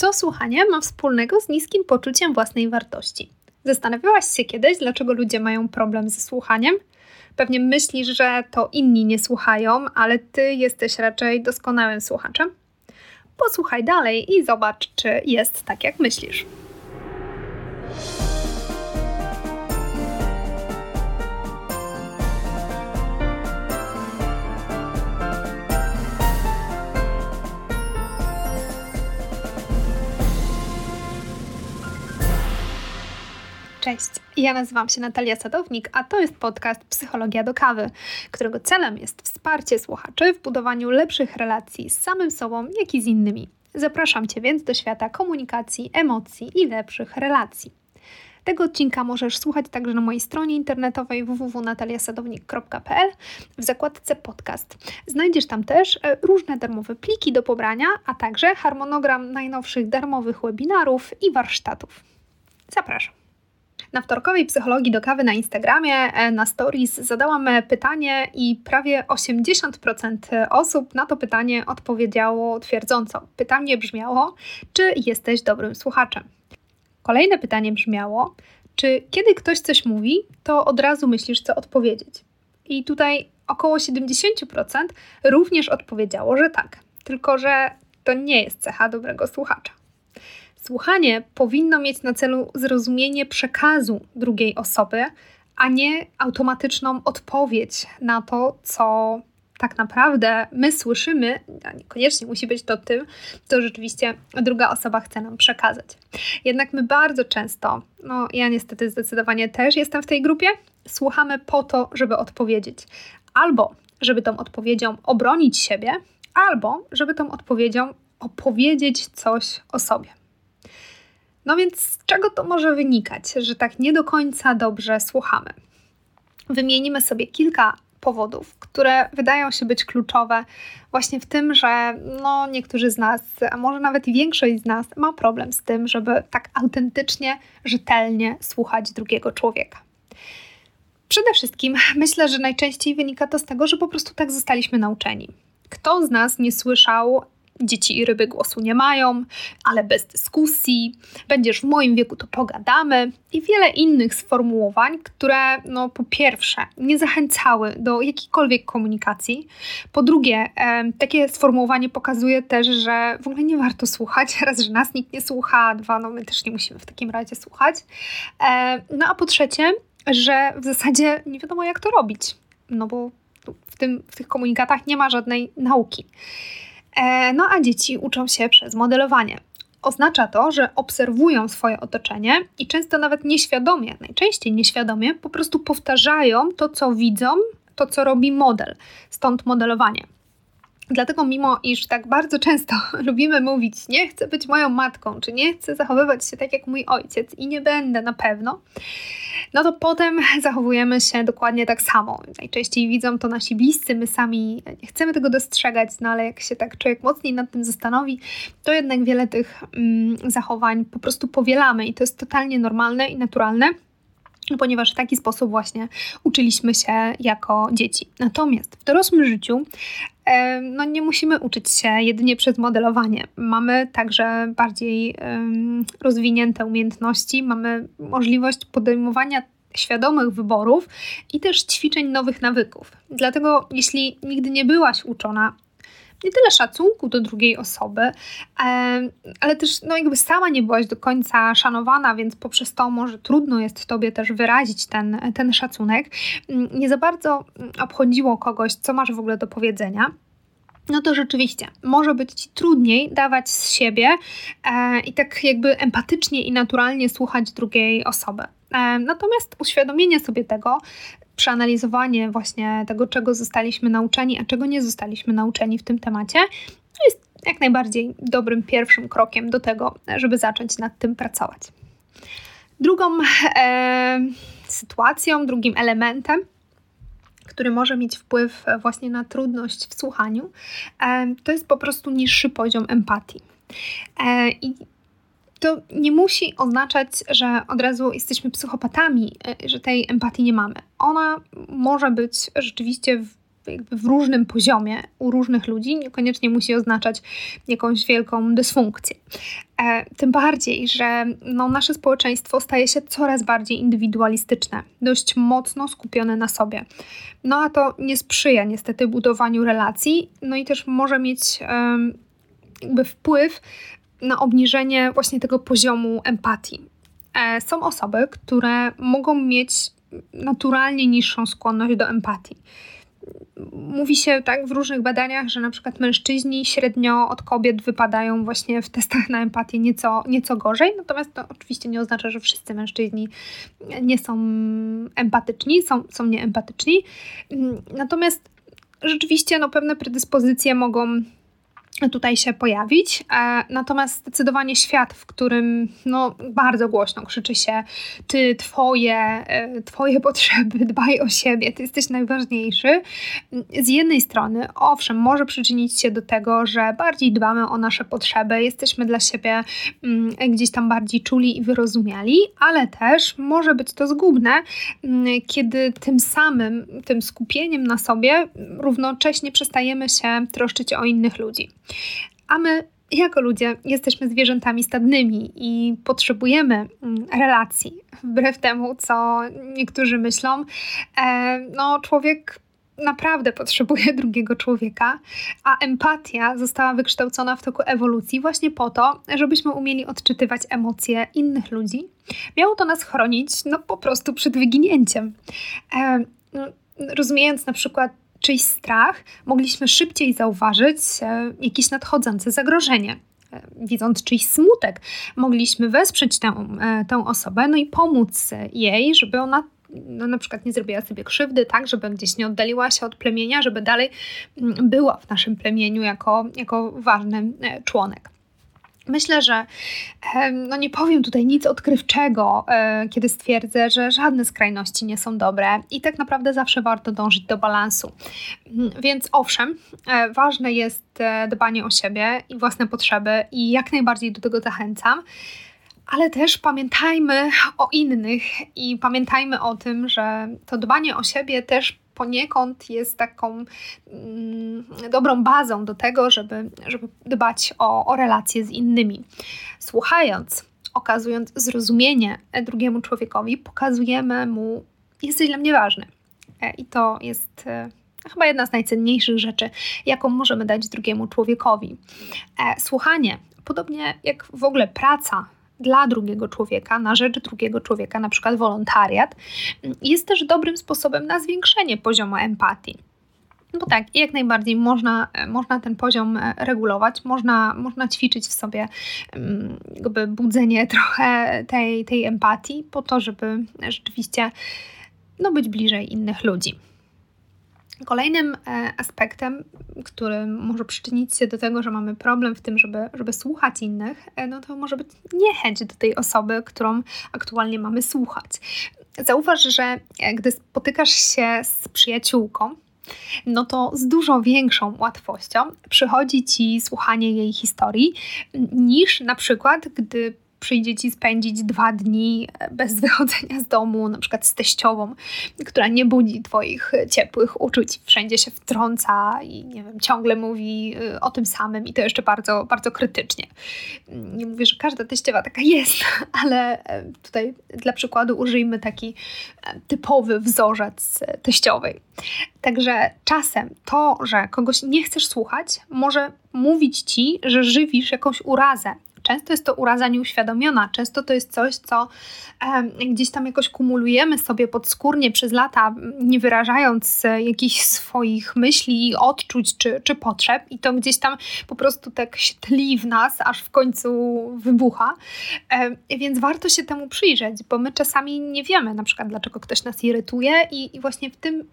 Co słuchanie ma wspólnego z niskim poczuciem własnej wartości? Zastanawiałaś się kiedyś, dlaczego ludzie mają problem ze słuchaniem? Pewnie myślisz, że to inni nie słuchają, ale ty jesteś raczej doskonałym słuchaczem? Posłuchaj dalej i zobacz, czy jest tak, jak myślisz. Cześć, ja nazywam się Natalia Sadownik, a to jest podcast Psychologia do kawy, którego celem jest wsparcie słuchaczy w budowaniu lepszych relacji z samym sobą, jak i z innymi. Zapraszam Cię więc do świata komunikacji, emocji i lepszych relacji. Tego odcinka możesz słuchać także na mojej stronie internetowej www.nataliasadownik.pl w zakładce podcast. Znajdziesz tam też e, różne darmowe pliki do pobrania, a także harmonogram najnowszych darmowych webinarów i warsztatów. Zapraszam. Na wtorkowej psychologii do kawy na Instagramie, e, na stories zadałam e, pytanie i prawie 80% osób na to pytanie odpowiedziało twierdząco. Pytanie brzmiało: czy jesteś dobrym słuchaczem? Kolejne pytanie brzmiało: czy kiedy ktoś coś mówi, to od razu myślisz, co odpowiedzieć? I tutaj około 70% również odpowiedziało, że tak. Tylko, że to nie jest cecha dobrego słuchacza. Słuchanie powinno mieć na celu zrozumienie przekazu drugiej osoby, a nie automatyczną odpowiedź na to, co tak naprawdę my słyszymy, a niekoniecznie musi być to tym, co rzeczywiście druga osoba chce nam przekazać. Jednak my bardzo często, no ja niestety zdecydowanie też jestem w tej grupie, słuchamy po to, żeby odpowiedzieć. Albo żeby tą odpowiedzią obronić siebie, albo żeby tą odpowiedzią opowiedzieć coś o sobie. No więc z czego to może wynikać, że tak nie do końca dobrze słuchamy? Wymienimy sobie kilka powodów, które wydają się być kluczowe właśnie w tym, że no, niektórzy z nas, a może nawet większość z nas ma problem z tym, żeby tak autentycznie, rzetelnie słuchać drugiego człowieka. Przede wszystkim myślę, że najczęściej wynika to z tego, że po prostu tak zostaliśmy nauczeni. Kto z nas nie słyszał Dzieci i ryby głosu nie mają, ale bez dyskusji, będziesz w moim wieku, to pogadamy. I wiele innych sformułowań, które no, po pierwsze nie zachęcały do jakiejkolwiek komunikacji, po drugie e, takie sformułowanie pokazuje też, że w ogóle nie warto słuchać, raz, że nas nikt nie słucha, dwa, no my też nie musimy w takim razie słuchać, e, no a po trzecie, że w zasadzie nie wiadomo jak to robić, no bo w, tym, w tych komunikatach nie ma żadnej nauki. E, no a dzieci uczą się przez modelowanie. Oznacza to, że obserwują swoje otoczenie i często nawet nieświadomie, najczęściej nieświadomie, po prostu powtarzają to, co widzą, to, co robi model. Stąd modelowanie. Dlatego, mimo iż tak bardzo często lubimy mówić, nie chcę być moją matką, czy nie chcę zachowywać się tak jak mój ojciec i nie będę na pewno, no to potem zachowujemy się dokładnie tak samo. Najczęściej widzą to nasi bliscy, my sami nie chcemy tego dostrzegać, no ale jak się tak człowiek mocniej nad tym zastanowi, to jednak wiele tych mm, zachowań po prostu powielamy i to jest totalnie normalne i naturalne ponieważ w taki sposób właśnie uczyliśmy się jako dzieci. Natomiast w dorosłym życiu no nie musimy uczyć się jedynie przez modelowanie. Mamy także bardziej rozwinięte umiejętności, mamy możliwość podejmowania świadomych wyborów i też ćwiczeń nowych nawyków. Dlatego, jeśli nigdy nie byłaś uczona nie tyle szacunku do drugiej osoby, ale też no jakby sama nie byłaś do końca szanowana, więc poprzez to może trudno jest tobie też wyrazić ten, ten szacunek. Nie za bardzo obchodziło kogoś, co masz w ogóle do powiedzenia no to rzeczywiście może być ci trudniej dawać z siebie e, i tak jakby empatycznie i naturalnie słuchać drugiej osoby. E, natomiast uświadomienie sobie tego przeanalizowanie właśnie tego, czego zostaliśmy nauczeni, a czego nie zostaliśmy nauczeni w tym temacie, to jest jak najbardziej dobrym pierwszym krokiem do tego, żeby zacząć nad tym pracować. Drugą e, sytuacją, drugim elementem, który może mieć wpływ właśnie na trudność w słuchaniu, e, to jest po prostu niższy poziom empatii. E, I to nie musi oznaczać, że od razu jesteśmy psychopatami, e, że tej empatii nie mamy. Ona może być rzeczywiście w w różnym poziomie u różnych ludzi, niekoniecznie musi oznaczać jakąś wielką dysfunkcję. E, tym bardziej, że no, nasze społeczeństwo staje się coraz bardziej indywidualistyczne, dość mocno skupione na sobie. No a to nie sprzyja niestety budowaniu relacji, no i też może mieć jakby wpływ na obniżenie właśnie tego poziomu empatii. E, są osoby, które mogą mieć naturalnie niższą skłonność do empatii mówi się tak w różnych badaniach, że na przykład mężczyźni średnio od kobiet wypadają właśnie w testach na empatię nieco, nieco gorzej, natomiast to oczywiście nie oznacza, że wszyscy mężczyźni nie są empatyczni, są, są nieempatyczni. Natomiast rzeczywiście no, pewne predyspozycje mogą tutaj się pojawić. E, natomiast zdecydowanie świat, w którym no, bardzo głośno krzyczy się ty, twoje, e, twoje potrzeby, dbaj o siebie, ty jesteś najważniejszy. Z jednej strony, owszem, może przyczynić się do tego, że bardziej dbamy o nasze potrzeby, jesteśmy dla siebie mm, gdzieś tam bardziej czuli i wyrozumiali, ale też może być to zgubne, mm, kiedy tym samym, tym skupieniem na sobie równocześnie przestajemy się troszczyć o innych ludzi. A my jako ludzie jesteśmy zwierzętami stadnymi i potrzebujemy mm, relacji. Wbrew temu, co niektórzy myślą, e, no człowiek naprawdę potrzebuje drugiego człowieka, a empatia została wykształcona w toku ewolucji właśnie po to, żebyśmy umieli odczytywać emocje innych ludzi. Miało to nas chronić, no po prostu przed wyginięciem. E, no, rozumiejąc na przykład czyjś strach, mogliśmy szybciej zauważyć e, jakieś nadchodzące zagrożenie. E, widząc czyjś smutek, mogliśmy wesprzeć tę, e, tę osobę, no i pomóc jej, żeby ona no, na przykład nie zrobiła sobie krzywdy, tak, żeby gdzieś nie oddaliła się od plemienia, żeby dalej mm, była w naszym plemieniu jako, jako ważny członek. Myślę, że no nie powiem tutaj nic odkrywczego, e, kiedy stwierdzę, że żadne skrajności nie są dobre i tak naprawdę zawsze warto dążyć do balansu. Mm, więc owszem, e, ważne jest e, dbanie o siebie i własne potrzeby i jak najbardziej do tego zachęcam ale też pamiętajmy o innych i pamiętajmy o tym, że to dbanie o siebie też poniekąd jest taką mm, dobrą bazą do tego, żeby, żeby dbać o, o relacje z innymi. Słuchając, okazując zrozumienie drugiemu człowiekowi, pokazujemy mu, jesteś dla mnie ważny. E, I to jest e, chyba jedna z najcenniejszych rzeczy, jaką możemy dać drugiemu człowiekowi. E, słuchanie, podobnie jak w ogóle praca dla drugiego człowieka, na rzecz drugiego człowieka, na przykład wolontariat, jest też dobrym sposobem na zwiększenie poziomu empatii. No tak, jak najbardziej można, można ten poziom e, regulować, można, można ćwiczyć w sobie mm, jakby budzenie trochę tej, tej empatii po to, żeby rzeczywiście no, być bliżej innych ludzi. Kolejnym e, aspektem, który może przyczynić się do tego, że mamy problem w tym, żeby, żeby słuchać innych, e, no to może być niechęć do tej osoby, którą aktualnie mamy słuchać. Zauważ, że e, gdy spotykasz się z przyjaciółką, no to z dużo większą łatwością przychodzi ci słuchanie jej historii, niż na przykład, gdy przyjdzie ci spędzić dwa dni e, bez wychodzenia z domu, na przykład z teściową, która nie budzi twoich ciepłych uczuć, wszędzie się wtrąca i nie wiem, ciągle mówi e, o tym samym i to jeszcze bardzo, bardzo krytycznie. Nie mówię, że każda teściowa taka jest, ale e, tutaj dla przykładu użyjmy taki typowy wzorzec teściowej. Także czasem to, że kogoś nie chcesz słuchać, może mówić ci, że żywisz jakąś urazę Często jest to uraza nieuświadomiona, często to jest coś, co gdzieś tam jakoś kumulujemy sobie podskórnie przez lata, nie wyrażając e, jakichś swoich myśli, odczuć czy, czy potrzeb, i to gdzieś tam po prostu tak się tli w nas, aż w końcu wybucha. Więc warto się temu przyjrzeć, bo my czasami nie wiemy na przykład, dlaczego ktoś nas irytuje, i, i właśnie w tym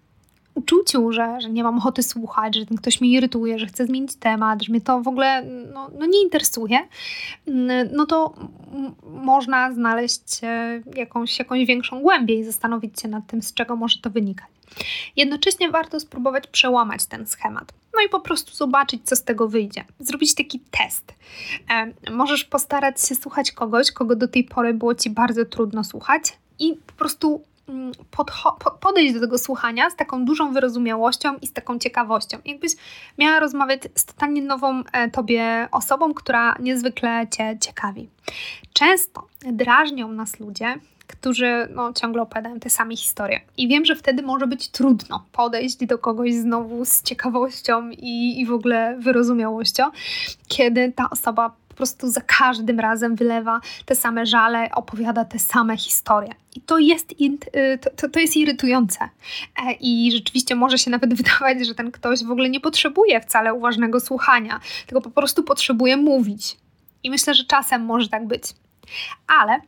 uczuciu, że, że nie mam ochoty słuchać, że ten ktoś mnie irytuje, że chce zmienić temat, że mnie to w ogóle no, no nie interesuje, mm, no to można znaleźć e, jakąś, jakąś większą głębię i zastanowić się nad tym, z czego może to wynikać. Jednocześnie warto spróbować przełamać ten schemat. No i po prostu zobaczyć, co z tego wyjdzie. Zrobić taki test. E, możesz postarać się słuchać kogoś, kogo do tej pory było ci bardzo trudno słuchać, i po prostu podejść do tego słuchania z taką dużą wyrozumiałością i z taką ciekawością. Jakbyś miała rozmawiać z totalnie nową e, tobie osobą, która niezwykle cię ciekawi. Często drażnią nas ludzie, którzy no, ciągle opowiadają te same historie. I wiem, że wtedy może być trudno podejść do kogoś znowu z ciekawością i, i w ogóle wyrozumiałością, kiedy ta osoba prostu za każdym razem wylewa te same żale, opowiada te same historie. I to jest, y, to, to jest irytujące. E, I rzeczywiście może się nawet wydawać, że ten ktoś w ogóle nie potrzebuje wcale uważnego słuchania, tylko po prostu potrzebuje mówić. I myślę, że czasem może tak być. Ale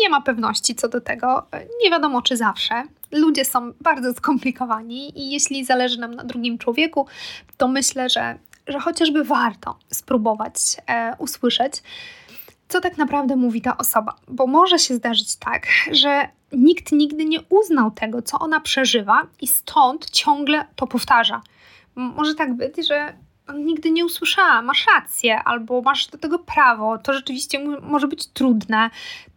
nie ma pewności co do tego. Nie wiadomo, czy zawsze. Ludzie są bardzo skomplikowani i jeśli zależy nam na drugim człowieku, to myślę, że, że chociażby warto spróbować e, usłyszeć, co tak naprawdę mówi ta osoba. Bo może się zdarzyć tak, że nikt nigdy nie uznał tego, co ona przeżywa, i stąd ciągle to powtarza. Może tak być, że nigdy nie usłyszała, masz rację, albo masz do tego prawo, to rzeczywiście może być trudne,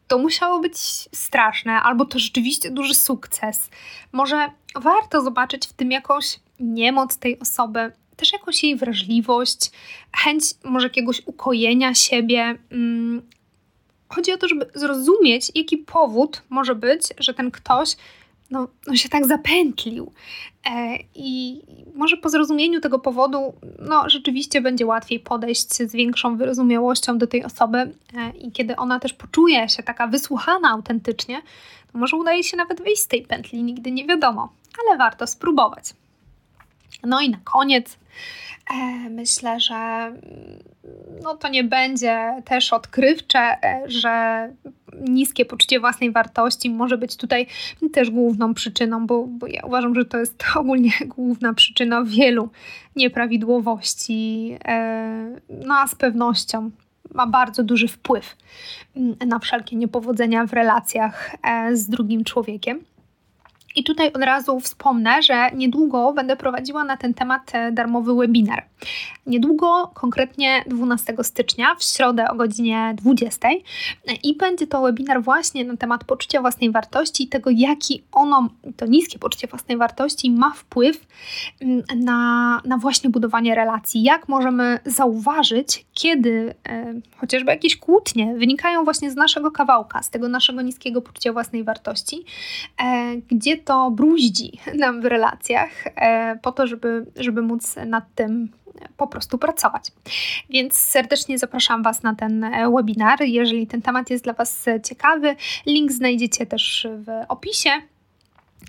to musiało być straszne, albo to rzeczywiście duży sukces. Może warto zobaczyć w tym jakąś niemoc tej osoby, też jakąś jej wrażliwość, chęć może jakiegoś ukojenia siebie. Mm, chodzi o to, żeby zrozumieć, jaki powód może być, że ten ktoś no, no się tak zapętlił. E, I może po zrozumieniu tego powodu, no rzeczywiście będzie łatwiej podejść z większą wyrozumiałością do tej osoby e, i kiedy ona też poczuje się taka wysłuchana autentycznie, to może udaje się nawet wyjść z tej pętli, nigdy nie wiadomo, ale warto spróbować. No i na koniec E, myślę, że mm, no to nie będzie też odkrywcze, e, że niskie poczucie własnej wartości może być tutaj też główną przyczyną, bo, bo ja uważam, że to jest ogólnie główna przyczyna wielu nieprawidłowości. E, no a z pewnością ma bardzo duży wpływ mm, na wszelkie niepowodzenia w relacjach z drugim człowiekiem. I tutaj od razu wspomnę, że niedługo będę prowadziła na ten temat e, darmowy webinar. Niedługo, konkretnie 12 stycznia, w środę o godzinie 20. I będzie to webinar właśnie na temat poczucia własnej wartości i tego, jaki ono, to niskie poczucie własnej wartości, ma wpływ mm, na, na właśnie budowanie relacji. Jak możemy zauważyć, kiedy e, chociażby jakieś kłótnie wynikają właśnie z naszego kawałka, z tego naszego niskiego poczucia własnej wartości, e, gdzie to bruździ nam w relacjach, e, po to, żeby, żeby móc nad tym po prostu pracować. Więc serdecznie zapraszam Was na ten e, webinar. Jeżeli ten temat jest dla Was ciekawy, link znajdziecie też w opisie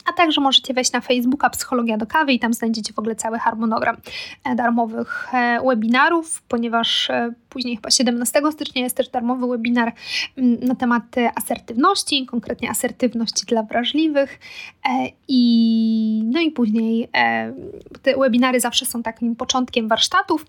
a także możecie wejść na Facebooka Psychologia do Kawy i tam znajdziecie w ogóle cały harmonogram e, darmowych e, webinarów, ponieważ e, później chyba 17 stycznia jest też darmowy webinar mm, na temat asertywności, konkretnie asertywności dla wrażliwych i no i później te webinary zawsze są takim początkiem warsztatów,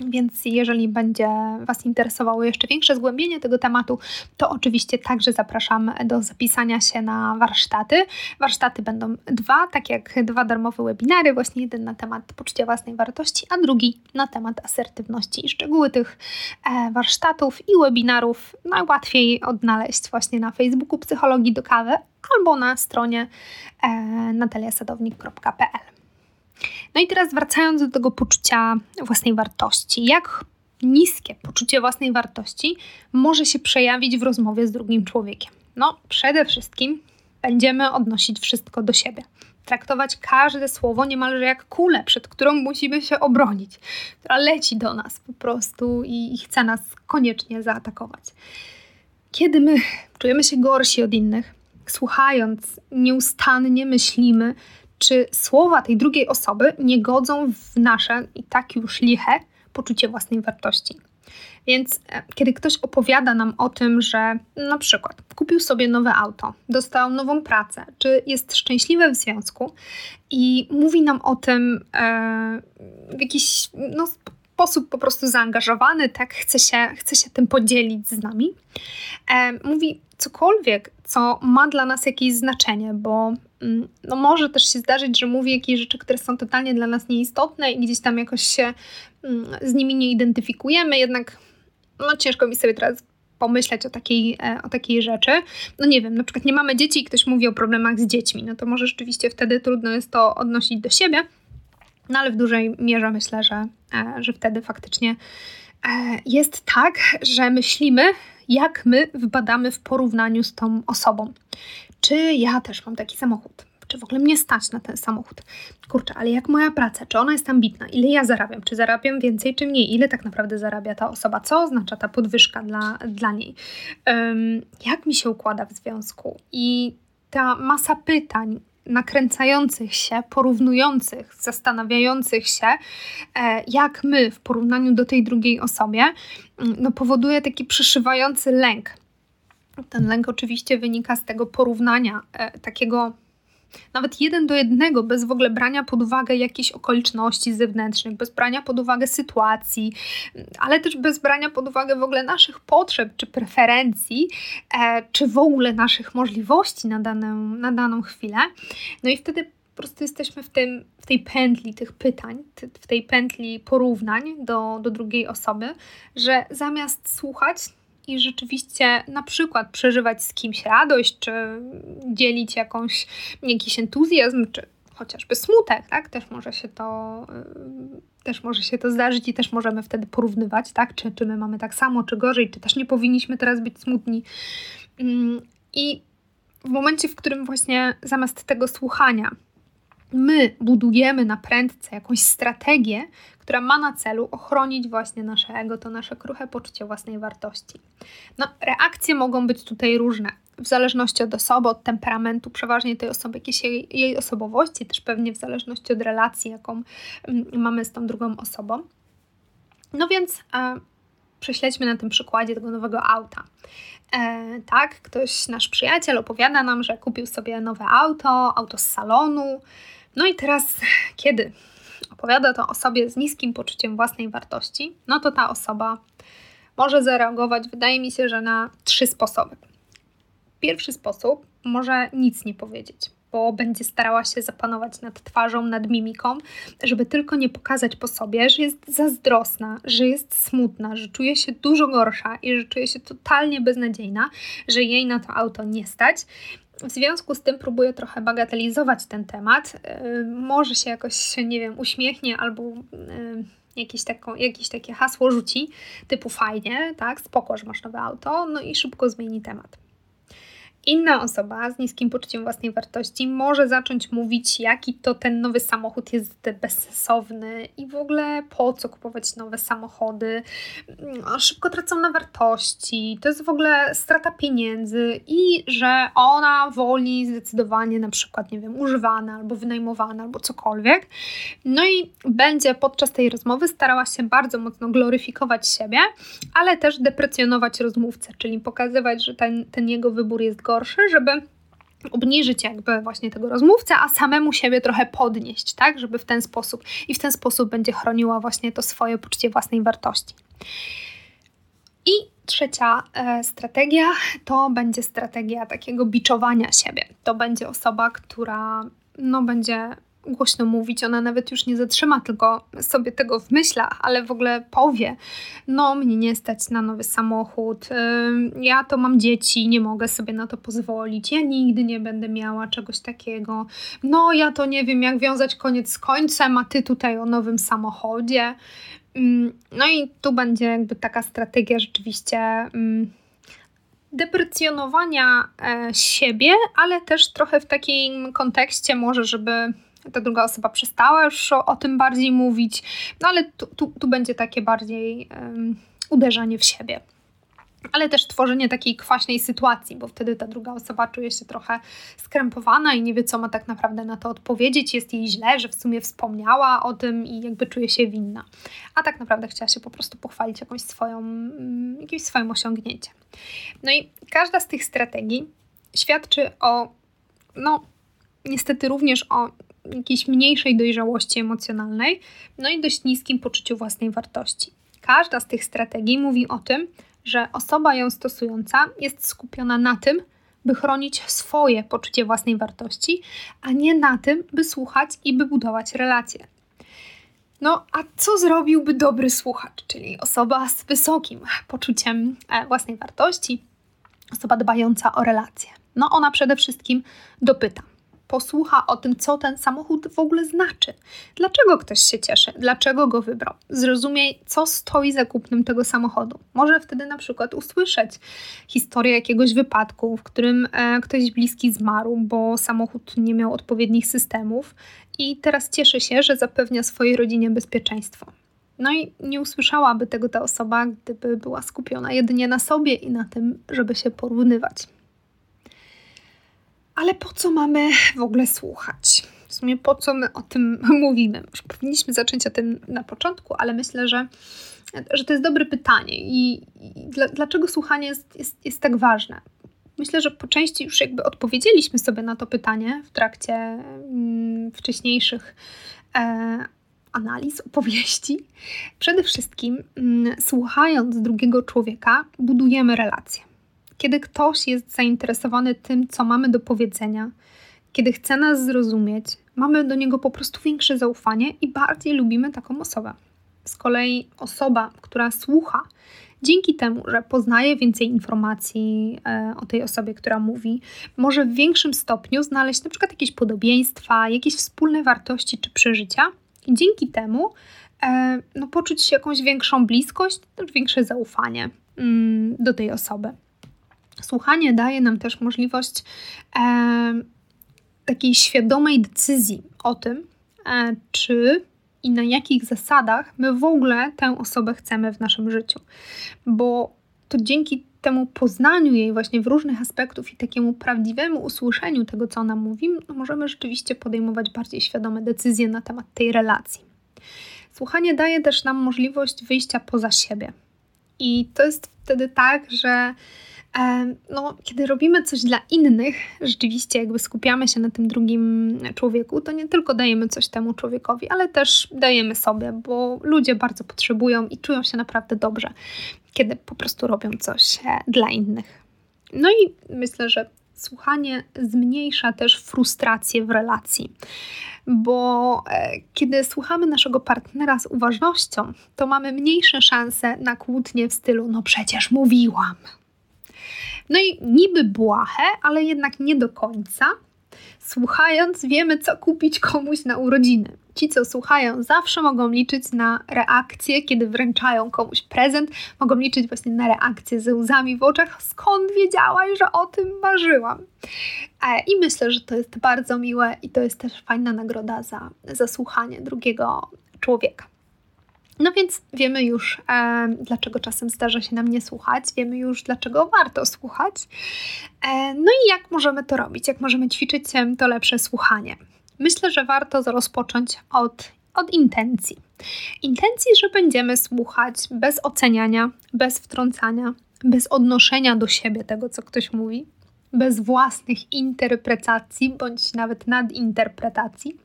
więc jeżeli będzie Was interesowało jeszcze większe zgłębienie tego tematu, to oczywiście także zapraszam do zapisania się na warsztaty. Warsztaty będą dwa, tak jak dwa darmowe webinary, właśnie jeden na temat poczucia własnej wartości, a drugi na temat asertywności. I szczegóły tych e, warsztatów i webinarów najłatwiej odnaleźć właśnie na Facebooku Psychologii do Kawy albo na stronie e, nataliasadownik.pl. No i teraz wracając do tego poczucia własnej wartości. Jak niskie poczucie własnej wartości może się przejawić w rozmowie z drugim człowiekiem? No, przede wszystkim będziemy odnosić wszystko do siebie. Traktować każde słowo niemalże jak kulę, przed którą musimy się obronić, która leci do nas po prostu i, i chce nas koniecznie zaatakować. Kiedy my czujemy się gorsi od innych, słuchając, nieustannie myślimy, czy słowa tej drugiej osoby nie godzą w nasze i tak już liche poczucie własnej wartości. Więc e, kiedy ktoś opowiada nam o tym, że na przykład kupił sobie nowe auto, dostał nową pracę, czy jest szczęśliwy w związku i mówi nam o tym e, w jakiś no, sposób po prostu zaangażowany, tak chce się, chce się tym podzielić z nami, e, mówi cokolwiek, co ma dla nas jakieś znaczenie, bo mm, no może też się zdarzyć, że mówi jakieś rzeczy, które są totalnie dla nas nieistotne i gdzieś tam jakoś się mm, z nimi nie identyfikujemy, jednak no ciężko mi sobie teraz pomyśleć o takiej, o takiej rzeczy. No nie wiem, na przykład nie mamy dzieci i ktoś mówi o problemach z dziećmi, no to może rzeczywiście wtedy trudno jest to odnosić do siebie, no ale w dużej mierze myślę, że, że wtedy faktycznie jest tak, że myślimy, jak my wybadamy w porównaniu z tą osobą. Czy ja też mam taki samochód? Czy w ogóle mnie stać na ten samochód? Kurczę, ale jak moja praca? Czy ona jest ambitna? Ile ja zarabiam? Czy zarabiam więcej, czy mniej? Ile tak naprawdę zarabia ta osoba? Co oznacza ta podwyżka dla, dla niej? Um, jak mi się układa w związku? I ta masa pytań, nakręcających się, porównujących, zastanawiających się, e, jak my w porównaniu do tej drugiej osobie, mm, no powoduje taki przyszywający lęk. Ten lęk oczywiście wynika z tego porównania, e, takiego nawet jeden do jednego, bez w ogóle brania pod uwagę jakichś okoliczności zewnętrznych, bez brania pod uwagę sytuacji, ale też bez brania pod uwagę w ogóle naszych potrzeb czy preferencji, e, czy w ogóle naszych możliwości na daną, na daną chwilę. No i wtedy po prostu jesteśmy w, tym, w tej pętli tych pytań, w tej pętli porównań do, do drugiej osoby, że zamiast słuchać, i rzeczywiście na przykład przeżywać z kimś radość, czy dzielić jakąś, jakiś entuzjazm, czy chociażby smutek, tak? Też może się to, y, też może się to zdarzyć i też możemy wtedy porównywać, tak? Czy, czy my mamy tak samo, czy gorzej, czy też nie powinniśmy teraz być smutni. Mm, I w momencie, w którym właśnie zamiast tego słuchania my budujemy na prędce jakąś strategię, która ma na celu ochronić właśnie nasze ego, to nasze kruche poczucie własnej wartości. No, reakcje mogą być tutaj różne, w zależności od osoby, od temperamentu, przeważnie tej osoby, jakiejś jej, jej osobowości, też pewnie w zależności od relacji, jaką mm, mamy z tą drugą osobą. No więc e, prześledźmy na tym przykładzie tego nowego auta. E, tak, ktoś, nasz przyjaciel opowiada nam, że kupił sobie nowe auto, auto z salonu. No i teraz, kiedy opowiada to osobie z niskim poczuciem własnej wartości, no to ta osoba może zareagować, wydaje mi się, że na trzy sposoby. Pierwszy sposób może nic nie powiedzieć, bo będzie starała się zapanować nad twarzą, nad mimiką, żeby tylko nie pokazać po sobie, że jest zazdrosna, że jest smutna, że czuje się dużo gorsza i że czuje się totalnie beznadziejna, że jej na to auto nie stać w związku z tym próbuję trochę bagatelizować ten temat. Y, może się jakoś, nie wiem, uśmiechnie albo y, jakieś, taką, jakieś takie hasło rzuci, typu fajnie, tak, spoko, że masz nowe auto, no i szybko zmieni temat. Inna osoba z niskim poczuciem własnej wartości może zacząć mówić, jaki to ten nowy samochód jest bezsensowny i w ogóle po co kupować nowe samochody. Mm, szybko tracą na wartości, to jest w ogóle strata pieniędzy i że ona woli zdecydowanie na przykład, nie wiem, używane albo wynajmowane albo cokolwiek. No i będzie podczas tej rozmowy starała się bardzo mocno gloryfikować siebie, ale też deprecjonować rozmówcę, czyli pokazywać, że ten, ten jego wybór jest gorszy, żeby obniżyć jakby właśnie tego rozmówcę, a samemu siebie trochę podnieść, tak, żeby w ten sposób i w ten sposób będzie chroniła właśnie to swoje poczucie własnej wartości. I trzecia e, strategia to będzie strategia takiego biczowania siebie. To będzie osoba, która no będzie głośno mówić, ona nawet już nie zatrzyma, tylko sobie tego w myślach, ale w ogóle powie, no mnie nie stać na nowy samochód, ja to mam dzieci, nie mogę sobie na to pozwolić, ja nigdy nie będę miała czegoś takiego, no ja to nie wiem jak wiązać koniec z końcem, a ty tutaj o nowym samochodzie. No i tu będzie jakby taka strategia rzeczywiście deprecjonowania e, siebie, ale też trochę w takim kontekście może, żeby ta druga osoba przestała już o, o tym bardziej mówić, no ale tu, tu, tu będzie takie bardziej um, uderzanie w siebie. Ale też tworzenie takiej kwaśnej sytuacji, bo wtedy ta druga osoba czuje się trochę skrępowana i nie wie, co ma tak naprawdę na to odpowiedzieć. Jest jej źle, że w sumie wspomniała o tym i jakby czuje się winna. A tak naprawdę chciała się po prostu pochwalić jakąś swoją, mm, jakimś swoim osiągnięciem. No i każda z tych strategii świadczy o, no, niestety również o jakiejś mniejszej dojrzałości emocjonalnej, no i dość niskim poczuciu własnej wartości. Każda z tych strategii mówi o tym, że osoba ją stosująca jest skupiona na tym, by chronić swoje poczucie własnej wartości, a nie na tym, by słuchać i by budować relacje. No, a co zrobiłby dobry słuchacz, czyli osoba z wysokim poczuciem e, własnej wartości, osoba dbająca o relacje? No, ona przede wszystkim dopyta posłucha o tym, co ten samochód w ogóle znaczy. Dlaczego ktoś się cieszy? Dlaczego go wybrał? Zrozumie, co stoi za kupnem tego samochodu. Może wtedy na przykład usłyszeć historię jakiegoś wypadku, w którym e, ktoś bliski zmarł, bo samochód nie miał odpowiednich systemów i teraz cieszy się, że zapewnia swojej rodzinie bezpieczeństwo. No i nie usłyszałaby tego ta osoba, gdyby była skupiona jedynie na sobie i na tym, żeby się porównywać. Ale po co mamy w ogóle słuchać? W sumie po co my o tym mówimy? Już powinniśmy zacząć o tym na początku, ale myślę, że, że to jest dobre pytanie. I, i dla, dlaczego słuchanie jest, jest, jest tak ważne? Myślę, że po części już jakby odpowiedzieliśmy sobie na to pytanie w trakcie mm, wcześniejszych e, analiz, opowieści. Przede wszystkim, mm, słuchając drugiego człowieka, budujemy relacje kiedy ktoś jest zainteresowany tym, co mamy do powiedzenia, kiedy chce nas zrozumieć, mamy do niego po prostu większe zaufanie i bardziej lubimy taką osobę. Z kolei osoba, która słucha, dzięki temu, że poznaje więcej informacji e, o tej osobie, która mówi, może w większym stopniu znaleźć na przykład jakieś podobieństwa, jakieś wspólne wartości czy przeżycia, i dzięki temu e, no, poczuć jakąś większą bliskość, większe zaufanie mm, do tej osoby. Słuchanie daje nam też możliwość e, takiej świadomej decyzji o tym, e, czy i na jakich zasadach my w ogóle tę osobę chcemy w naszym życiu. Bo to dzięki temu poznaniu jej właśnie w różnych aspektów i takiemu prawdziwemu usłyszeniu tego, co ona mówi, no możemy rzeczywiście podejmować bardziej świadome decyzje na temat tej relacji. Słuchanie daje też nam możliwość wyjścia poza siebie. I to jest wtedy tak, że no, kiedy robimy coś dla innych, rzeczywiście jakby skupiamy się na tym drugim człowieku, to nie tylko dajemy coś temu człowiekowi, ale też dajemy sobie, bo ludzie bardzo potrzebują i czują się naprawdę dobrze, kiedy po prostu robią coś e, dla innych. No i myślę, że słuchanie zmniejsza też frustrację w relacji, bo e, kiedy słuchamy naszego partnera z uważnością, to mamy mniejsze szanse na kłótnie w stylu: No przecież mówiłam. No i niby błahe, ale jednak nie do końca. Słuchając, wiemy, co kupić komuś na urodziny. Ci, co słuchają, zawsze mogą liczyć na reakcję, kiedy wręczają komuś prezent, mogą liczyć właśnie na reakcję ze łzami w oczach. Skąd wiedziałaś, że o tym marzyłam? E, I myślę, że to jest bardzo miłe i to jest też fajna nagroda za, za słuchanie drugiego człowieka. No więc wiemy już, e, dlaczego czasem zdarza się nam nie słuchać, wiemy już, dlaczego warto słuchać. E, no i jak możemy to robić, jak możemy ćwiczyć to lepsze słuchanie. Myślę, że warto rozpocząć od, od intencji. Intencji, że będziemy słuchać bez oceniania, bez wtrącania, bez odnoszenia do siebie tego, co ktoś mówi, bez własnych interpretacji bądź nawet nadinterpretacji,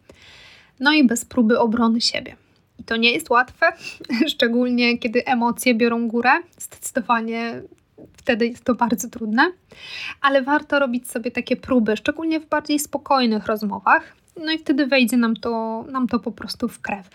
no i bez próby obrony siebie. I to nie jest łatwe, szczególnie kiedy emocje biorą górę. Zdecydowanie wtedy jest to bardzo trudne, ale warto robić sobie takie próby, szczególnie w bardziej spokojnych rozmowach. No i wtedy wejdzie nam to, nam to po prostu w krew.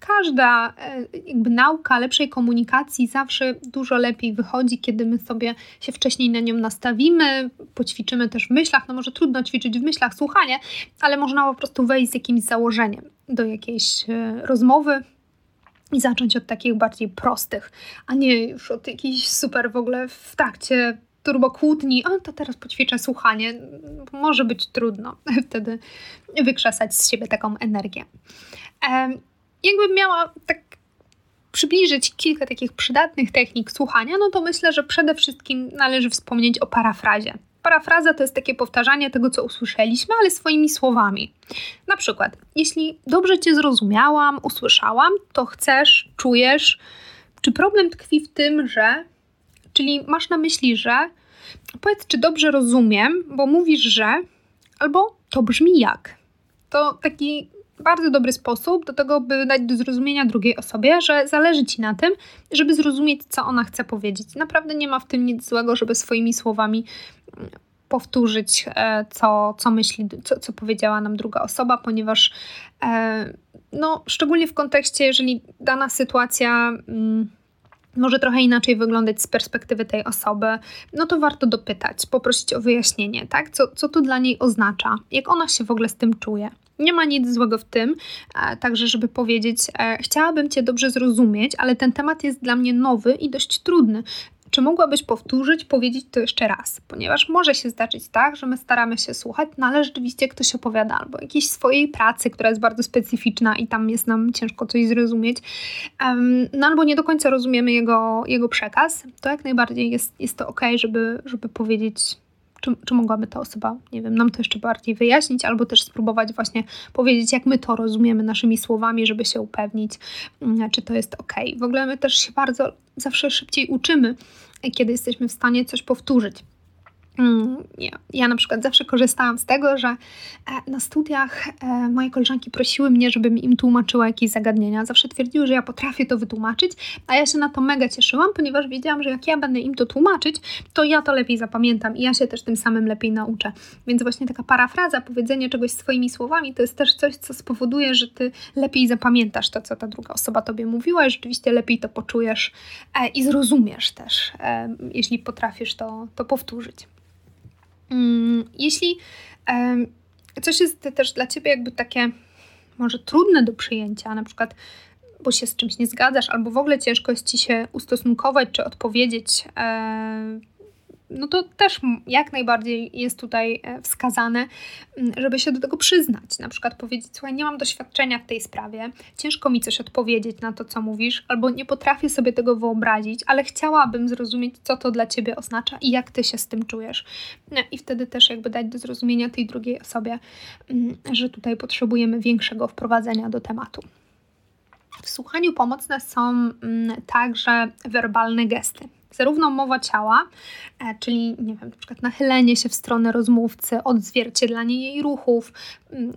Każda e, jakby nauka lepszej komunikacji zawsze dużo lepiej wychodzi, kiedy my sobie się wcześniej na nią nastawimy, poćwiczymy też w myślach. No może trudno ćwiczyć w myślach słuchanie, ale można po prostu wejść z jakimś założeniem do jakiejś e, rozmowy, i zacząć od takich bardziej prostych, a nie już od jakichś super w ogóle w trakcie turbo kłótni, o to teraz poćwiczę słuchanie, może być trudno wtedy wykrzesać z siebie taką energię. Jakbym miała tak przybliżyć kilka takich przydatnych technik słuchania, no to myślę, że przede wszystkim należy wspomnieć o parafrazie. Parafraza to jest takie powtarzanie tego, co usłyszeliśmy, ale swoimi słowami. Na przykład, jeśli dobrze Cię zrozumiałam, usłyszałam, to chcesz, czujesz, czy problem tkwi w tym, że. Czyli masz na myśli, że. Powiedz, czy dobrze rozumiem, bo mówisz, że. Albo to brzmi jak. To taki bardzo dobry sposób do tego, by dać do zrozumienia drugiej osobie, że zależy ci na tym, żeby zrozumieć, co ona chce powiedzieć. Naprawdę nie ma w tym nic złego, żeby swoimi słowami powtórzyć, e, co, co myśli, co, co powiedziała nam druga osoba, ponieważ e, no, szczególnie w kontekście, jeżeli dana sytuacja mm, może trochę inaczej wyglądać z perspektywy tej osoby, no to warto dopytać, poprosić o wyjaśnienie, tak? Co, co to dla niej oznacza, jak ona się w ogóle z tym czuje. Nie ma nic złego w tym, e, także żeby powiedzieć, e, chciałabym Cię dobrze zrozumieć, ale ten temat jest dla mnie nowy i dość trudny. Czy mogłabyś powtórzyć, powiedzieć to jeszcze raz? Ponieważ może się zdarzyć tak, że my staramy się słuchać, no ale rzeczywiście ktoś opowiada albo jakiejś swojej pracy, która jest bardzo specyficzna i tam jest nam ciężko coś zrozumieć, um, no albo nie do końca rozumiemy jego, jego przekaz, to jak najbardziej jest, jest to ok, żeby, żeby powiedzieć czy, czy mogłaby ta osoba, nie wiem, nam to jeszcze bardziej wyjaśnić, albo też spróbować właśnie powiedzieć, jak my to rozumiemy naszymi słowami, żeby się upewnić, mm, czy to jest ok. W ogóle my też się bardzo zawsze szybciej uczymy, kiedy jesteśmy w stanie coś powtórzyć. Mm, ja, ja na przykład zawsze korzystałam z tego, że e, na studiach e, moje koleżanki prosiły mnie, żebym im tłumaczyła jakieś zagadnienia. Zawsze twierdziły, że ja potrafię to wytłumaczyć, a ja się na to mega cieszyłam, ponieważ wiedziałam, że jak ja będę im to tłumaczyć, to ja to lepiej zapamiętam i ja się też tym samym lepiej nauczę. Więc właśnie taka parafraza, powiedzenie czegoś swoimi słowami, to jest też coś, co spowoduje, że ty lepiej zapamiętasz to, co ta druga osoba tobie mówiła i rzeczywiście lepiej to poczujesz e, i zrozumiesz też, jeśli potrafisz to, to powtórzyć. Mm, jeśli coś jest też dla ciebie jakby takie może trudne do przyjęcia, na przykład bo się z czymś nie zgadzasz, albo w ogóle ciężko jest ci się ustosunkować czy odpowiedzieć no to też jak najbardziej jest tutaj e, wskazane, żeby się do tego przyznać. Na przykład powiedzieć, słuchaj, nie mam doświadczenia w tej sprawie, ciężko mi coś odpowiedzieć na to, co mówisz, albo nie potrafię sobie tego wyobrazić, ale chciałabym zrozumieć, co to dla ciebie oznacza i jak ty się z tym czujesz. I wtedy też jakby dać do zrozumienia tej drugiej osobie, że tutaj potrzebujemy większego wprowadzenia do tematu. W słuchaniu pomocne są także werbalne gesty zarówno mowa ciała, e, czyli nie wiem, na przykład nachylenie się w stronę rozmówcy, odzwierciedlanie jej ruchów,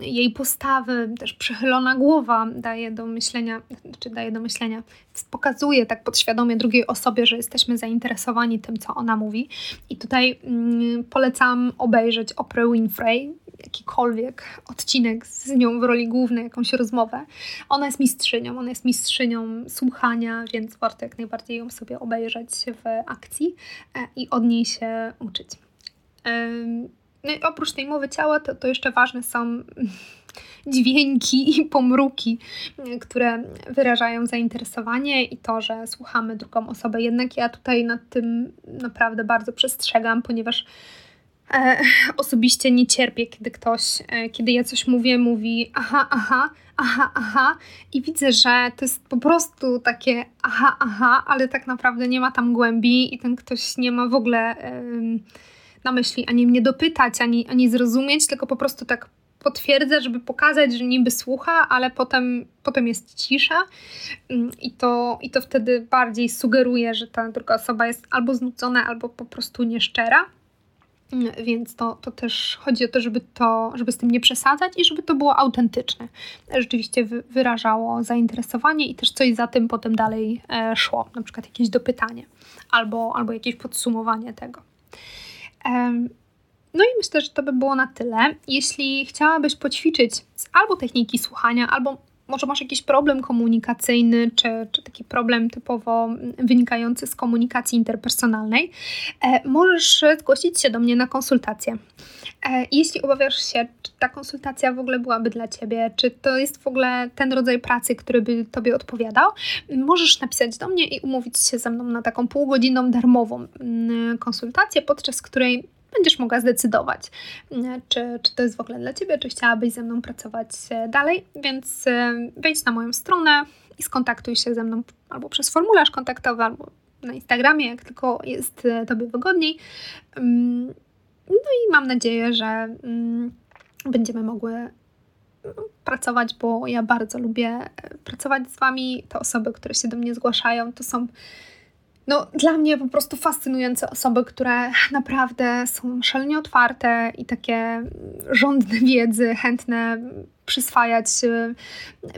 jej postawy, też przychylona głowa daje do myślenia, czy daje do myślenia, pokazuje tak podświadomie drugiej osobie, że jesteśmy zainteresowani tym, co ona mówi. I tutaj mm, polecam obejrzeć Oprah Winfrey, jakikolwiek odcinek z nią w roli głównej, jakąś rozmowę. Ona jest mistrzynią, ona jest mistrzynią słuchania, więc warto jak najbardziej ją sobie obejrzeć w akcji e, i od niej się uczyć. No i oprócz tej mowy ciała, to, to jeszcze ważne są dźwięki i pomruki, które wyrażają zainteresowanie i to, że słuchamy drugą osobę. Jednak ja tutaj nad tym naprawdę bardzo przestrzegam, ponieważ e, osobiście nie cierpię, kiedy ktoś, e, kiedy ja coś mówię, mówi aha, aha, aha, aha i widzę, że to jest po prostu takie aha, aha, ale tak naprawdę nie ma tam głębi i ten ktoś nie ma w ogóle na myśli ani mnie dopytać, ani, ani zrozumieć, tylko po prostu tak potwierdza, żeby pokazać, że niby słucha, ale potem, potem jest cisza mm, i to, i to wtedy bardziej sugeruje, że ta druga osoba jest albo znudzona, albo po prostu nieszczera. Więc to, to też chodzi o to, żeby, to, żeby z tym nie przesadzać i żeby to było autentyczne. Rzeczywiście wyrażało zainteresowanie i też coś za tym potem dalej e, szło, na przykład jakieś dopytanie albo, albo jakieś podsumowanie tego. No i myślę, że to by było na tyle. Jeśli chciałabyś poćwiczyć albo techniki słuchania, albo może masz jakiś problem komunikacyjny, czy, czy taki problem typowo wynikający z komunikacji interpersonalnej, e, możesz zgłosić się do mnie na konsultację. E, jeśli obawiasz się, czy ta konsultacja w ogóle byłaby dla Ciebie, czy to jest w ogóle ten rodzaj pracy, który by Tobie odpowiadał, możesz napisać do mnie i umówić się ze mną na taką półgodzinną darmową mm, konsultację, podczas której będziesz mogła zdecydować, czy, czy to jest w ogóle dla Ciebie, czy chciałabyś ze mną pracować e, dalej. Więc e, wejdź na moją stronę i skontaktuj się ze mną albo przez formularz kontaktowy, albo na Instagramie, jak tylko jest e, Tobie wygodniej. Mm, no i mam nadzieję, że mm, będziemy mogły mm, pracować, bo ja bardzo lubię pracować z Wami. Te osoby, które się do mnie zgłaszają, to są no, dla mnie po prostu fascynujące osoby, które naprawdę są szalenie otwarte i takie żądne wiedzy, chętne przyswajać y,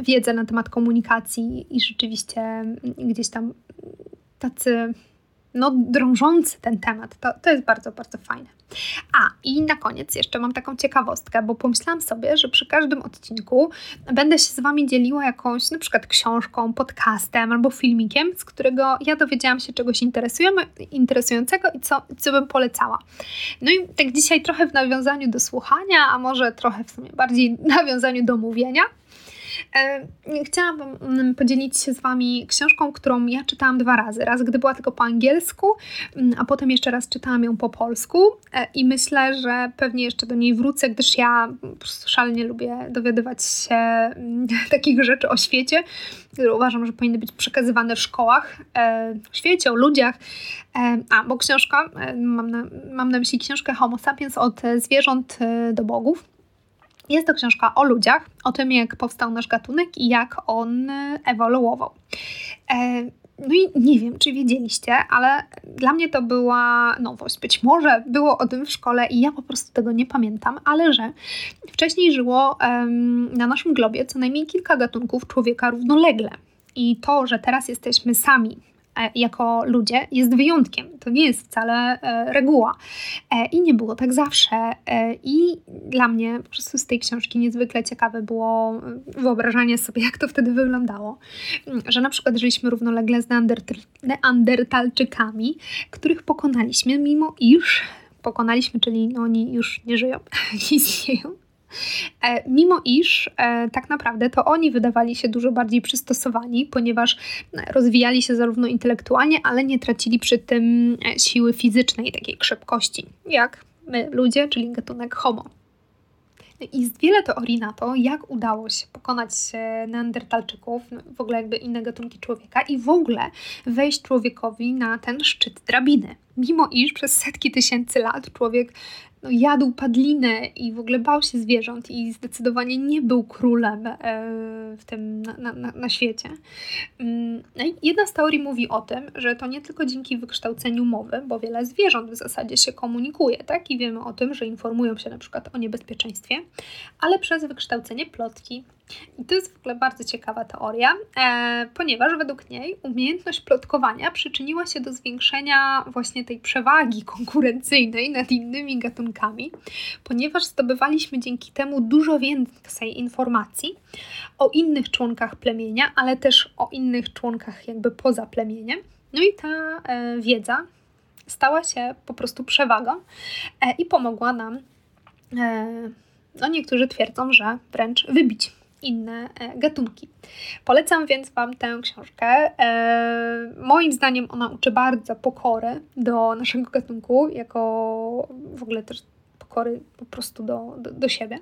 wiedzę na temat komunikacji i rzeczywiście gdzieś tam tacy no, drążący ten temat. To, to jest bardzo, bardzo fajne. A i na koniec jeszcze mam taką ciekawostkę, bo pomyślałam sobie, że przy każdym odcinku będę się z Wami dzieliła jakąś na przykład książką, podcastem albo filmikiem, z którego ja dowiedziałam się czegoś interesującego i co, co bym polecała. No i tak dzisiaj trochę w nawiązaniu do słuchania, a może trochę w sumie bardziej w nawiązaniu do mówienia. E, chciałabym mm, podzielić się z Wami książką, którą ja czytałam dwa razy. Raz, gdy była tylko po angielsku, mm, a potem jeszcze raz czytałam ją po polsku e, i myślę, że pewnie jeszcze do niej wrócę, gdyż ja prostu szalenie lubię dowiadywać się mm, takich rzeczy o świecie, które uważam, że powinny być przekazywane w szkołach, e, w świecie, o ludziach. A, bo książka, mam na, mam na myśli książkę Homo sapiens od zwierząt do bogów. Jest to książka o ludziach, o tym, jak powstał nasz gatunek i jak on ewoluował. E, no i nie wiem, czy wiedzieliście, ale dla mnie to była nowość. Być może było o tym w szkole i ja po prostu tego nie pamiętam, ale że wcześniej żyło na naszym globie co najmniej kilka gatunków człowieka równolegle. I to, że teraz jesteśmy sami jako ludzie jest wyjątkiem. To nie jest wcale e, reguła. E, I nie było tak zawsze. I dla mnie po prostu z tej książki niezwykle ciekawe było wyobrażanie sobie, jak to wtedy wyglądało. Że na przykład żyliśmy równolegle z neandertalczykami, których pokonaliśmy, mimo iż pokonaliśmy, czyli no, oni już nie żyją, nie istnieją. E, mimo iż e, tak naprawdę to oni wydawali się dużo bardziej przystosowani, ponieważ rozwijali się zarówno intelektualnie, ale nie tracili przy tym e, siły fizycznej, takiej szybkości, jak my ludzie, czyli gatunek Homo. I jest wiele teorii na to, jak udało się pokonać neandertalczyków, no, w ogóle jakby inne gatunki człowieka i w ogóle wejść człowiekowi na ten szczyt drabiny. Mimo iż przez setki tysięcy lat człowiek no, jadł padlinę i w ogóle bał się zwierząt i zdecydowanie nie był królem e, w tym na, na, na świecie. Mm, no jedna z teorii mówi o tym, że to nie tylko dzięki wykształceniu mowy, bo wiele zwierząt w zasadzie się komunikuje, tak? I wiemy o tym, że informują się na przykład o niebezpieczeństwie, ale przez wykształcenie plotki, i to jest w ogóle bardzo ciekawa teoria, e, ponieważ według niej umiejętność plotkowania przyczyniła się do zwiększenia właśnie tej przewagi konkurencyjnej nad innymi gatunkami, ponieważ zdobywaliśmy dzięki temu dużo więcej informacji o innych członkach plemienia, ale też o innych członkach jakby poza plemieniem. No i ta e, wiedza stała się po prostu przewagą e, i pomogła nam, e, no niektórzy twierdzą, że wręcz wybić inne e, gatunki. Polecam więc Wam tę książkę. E, moim zdaniem ona uczy bardzo pokory do naszego gatunku, jako w ogóle też pokory po prostu do, do, do siebie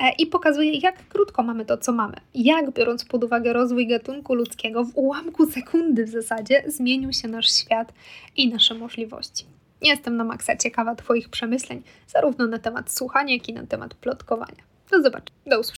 e, i pokazuje, jak krótko mamy to, co mamy. Jak, biorąc pod uwagę rozwój gatunku ludzkiego, w ułamku sekundy w zasadzie zmienił się nasz świat i nasze możliwości. Jestem na maksa ciekawa Twoich przemyśleń, zarówno na temat słuchania, jak i na temat plotkowania. Do zobaczenia. Do usłyszenia.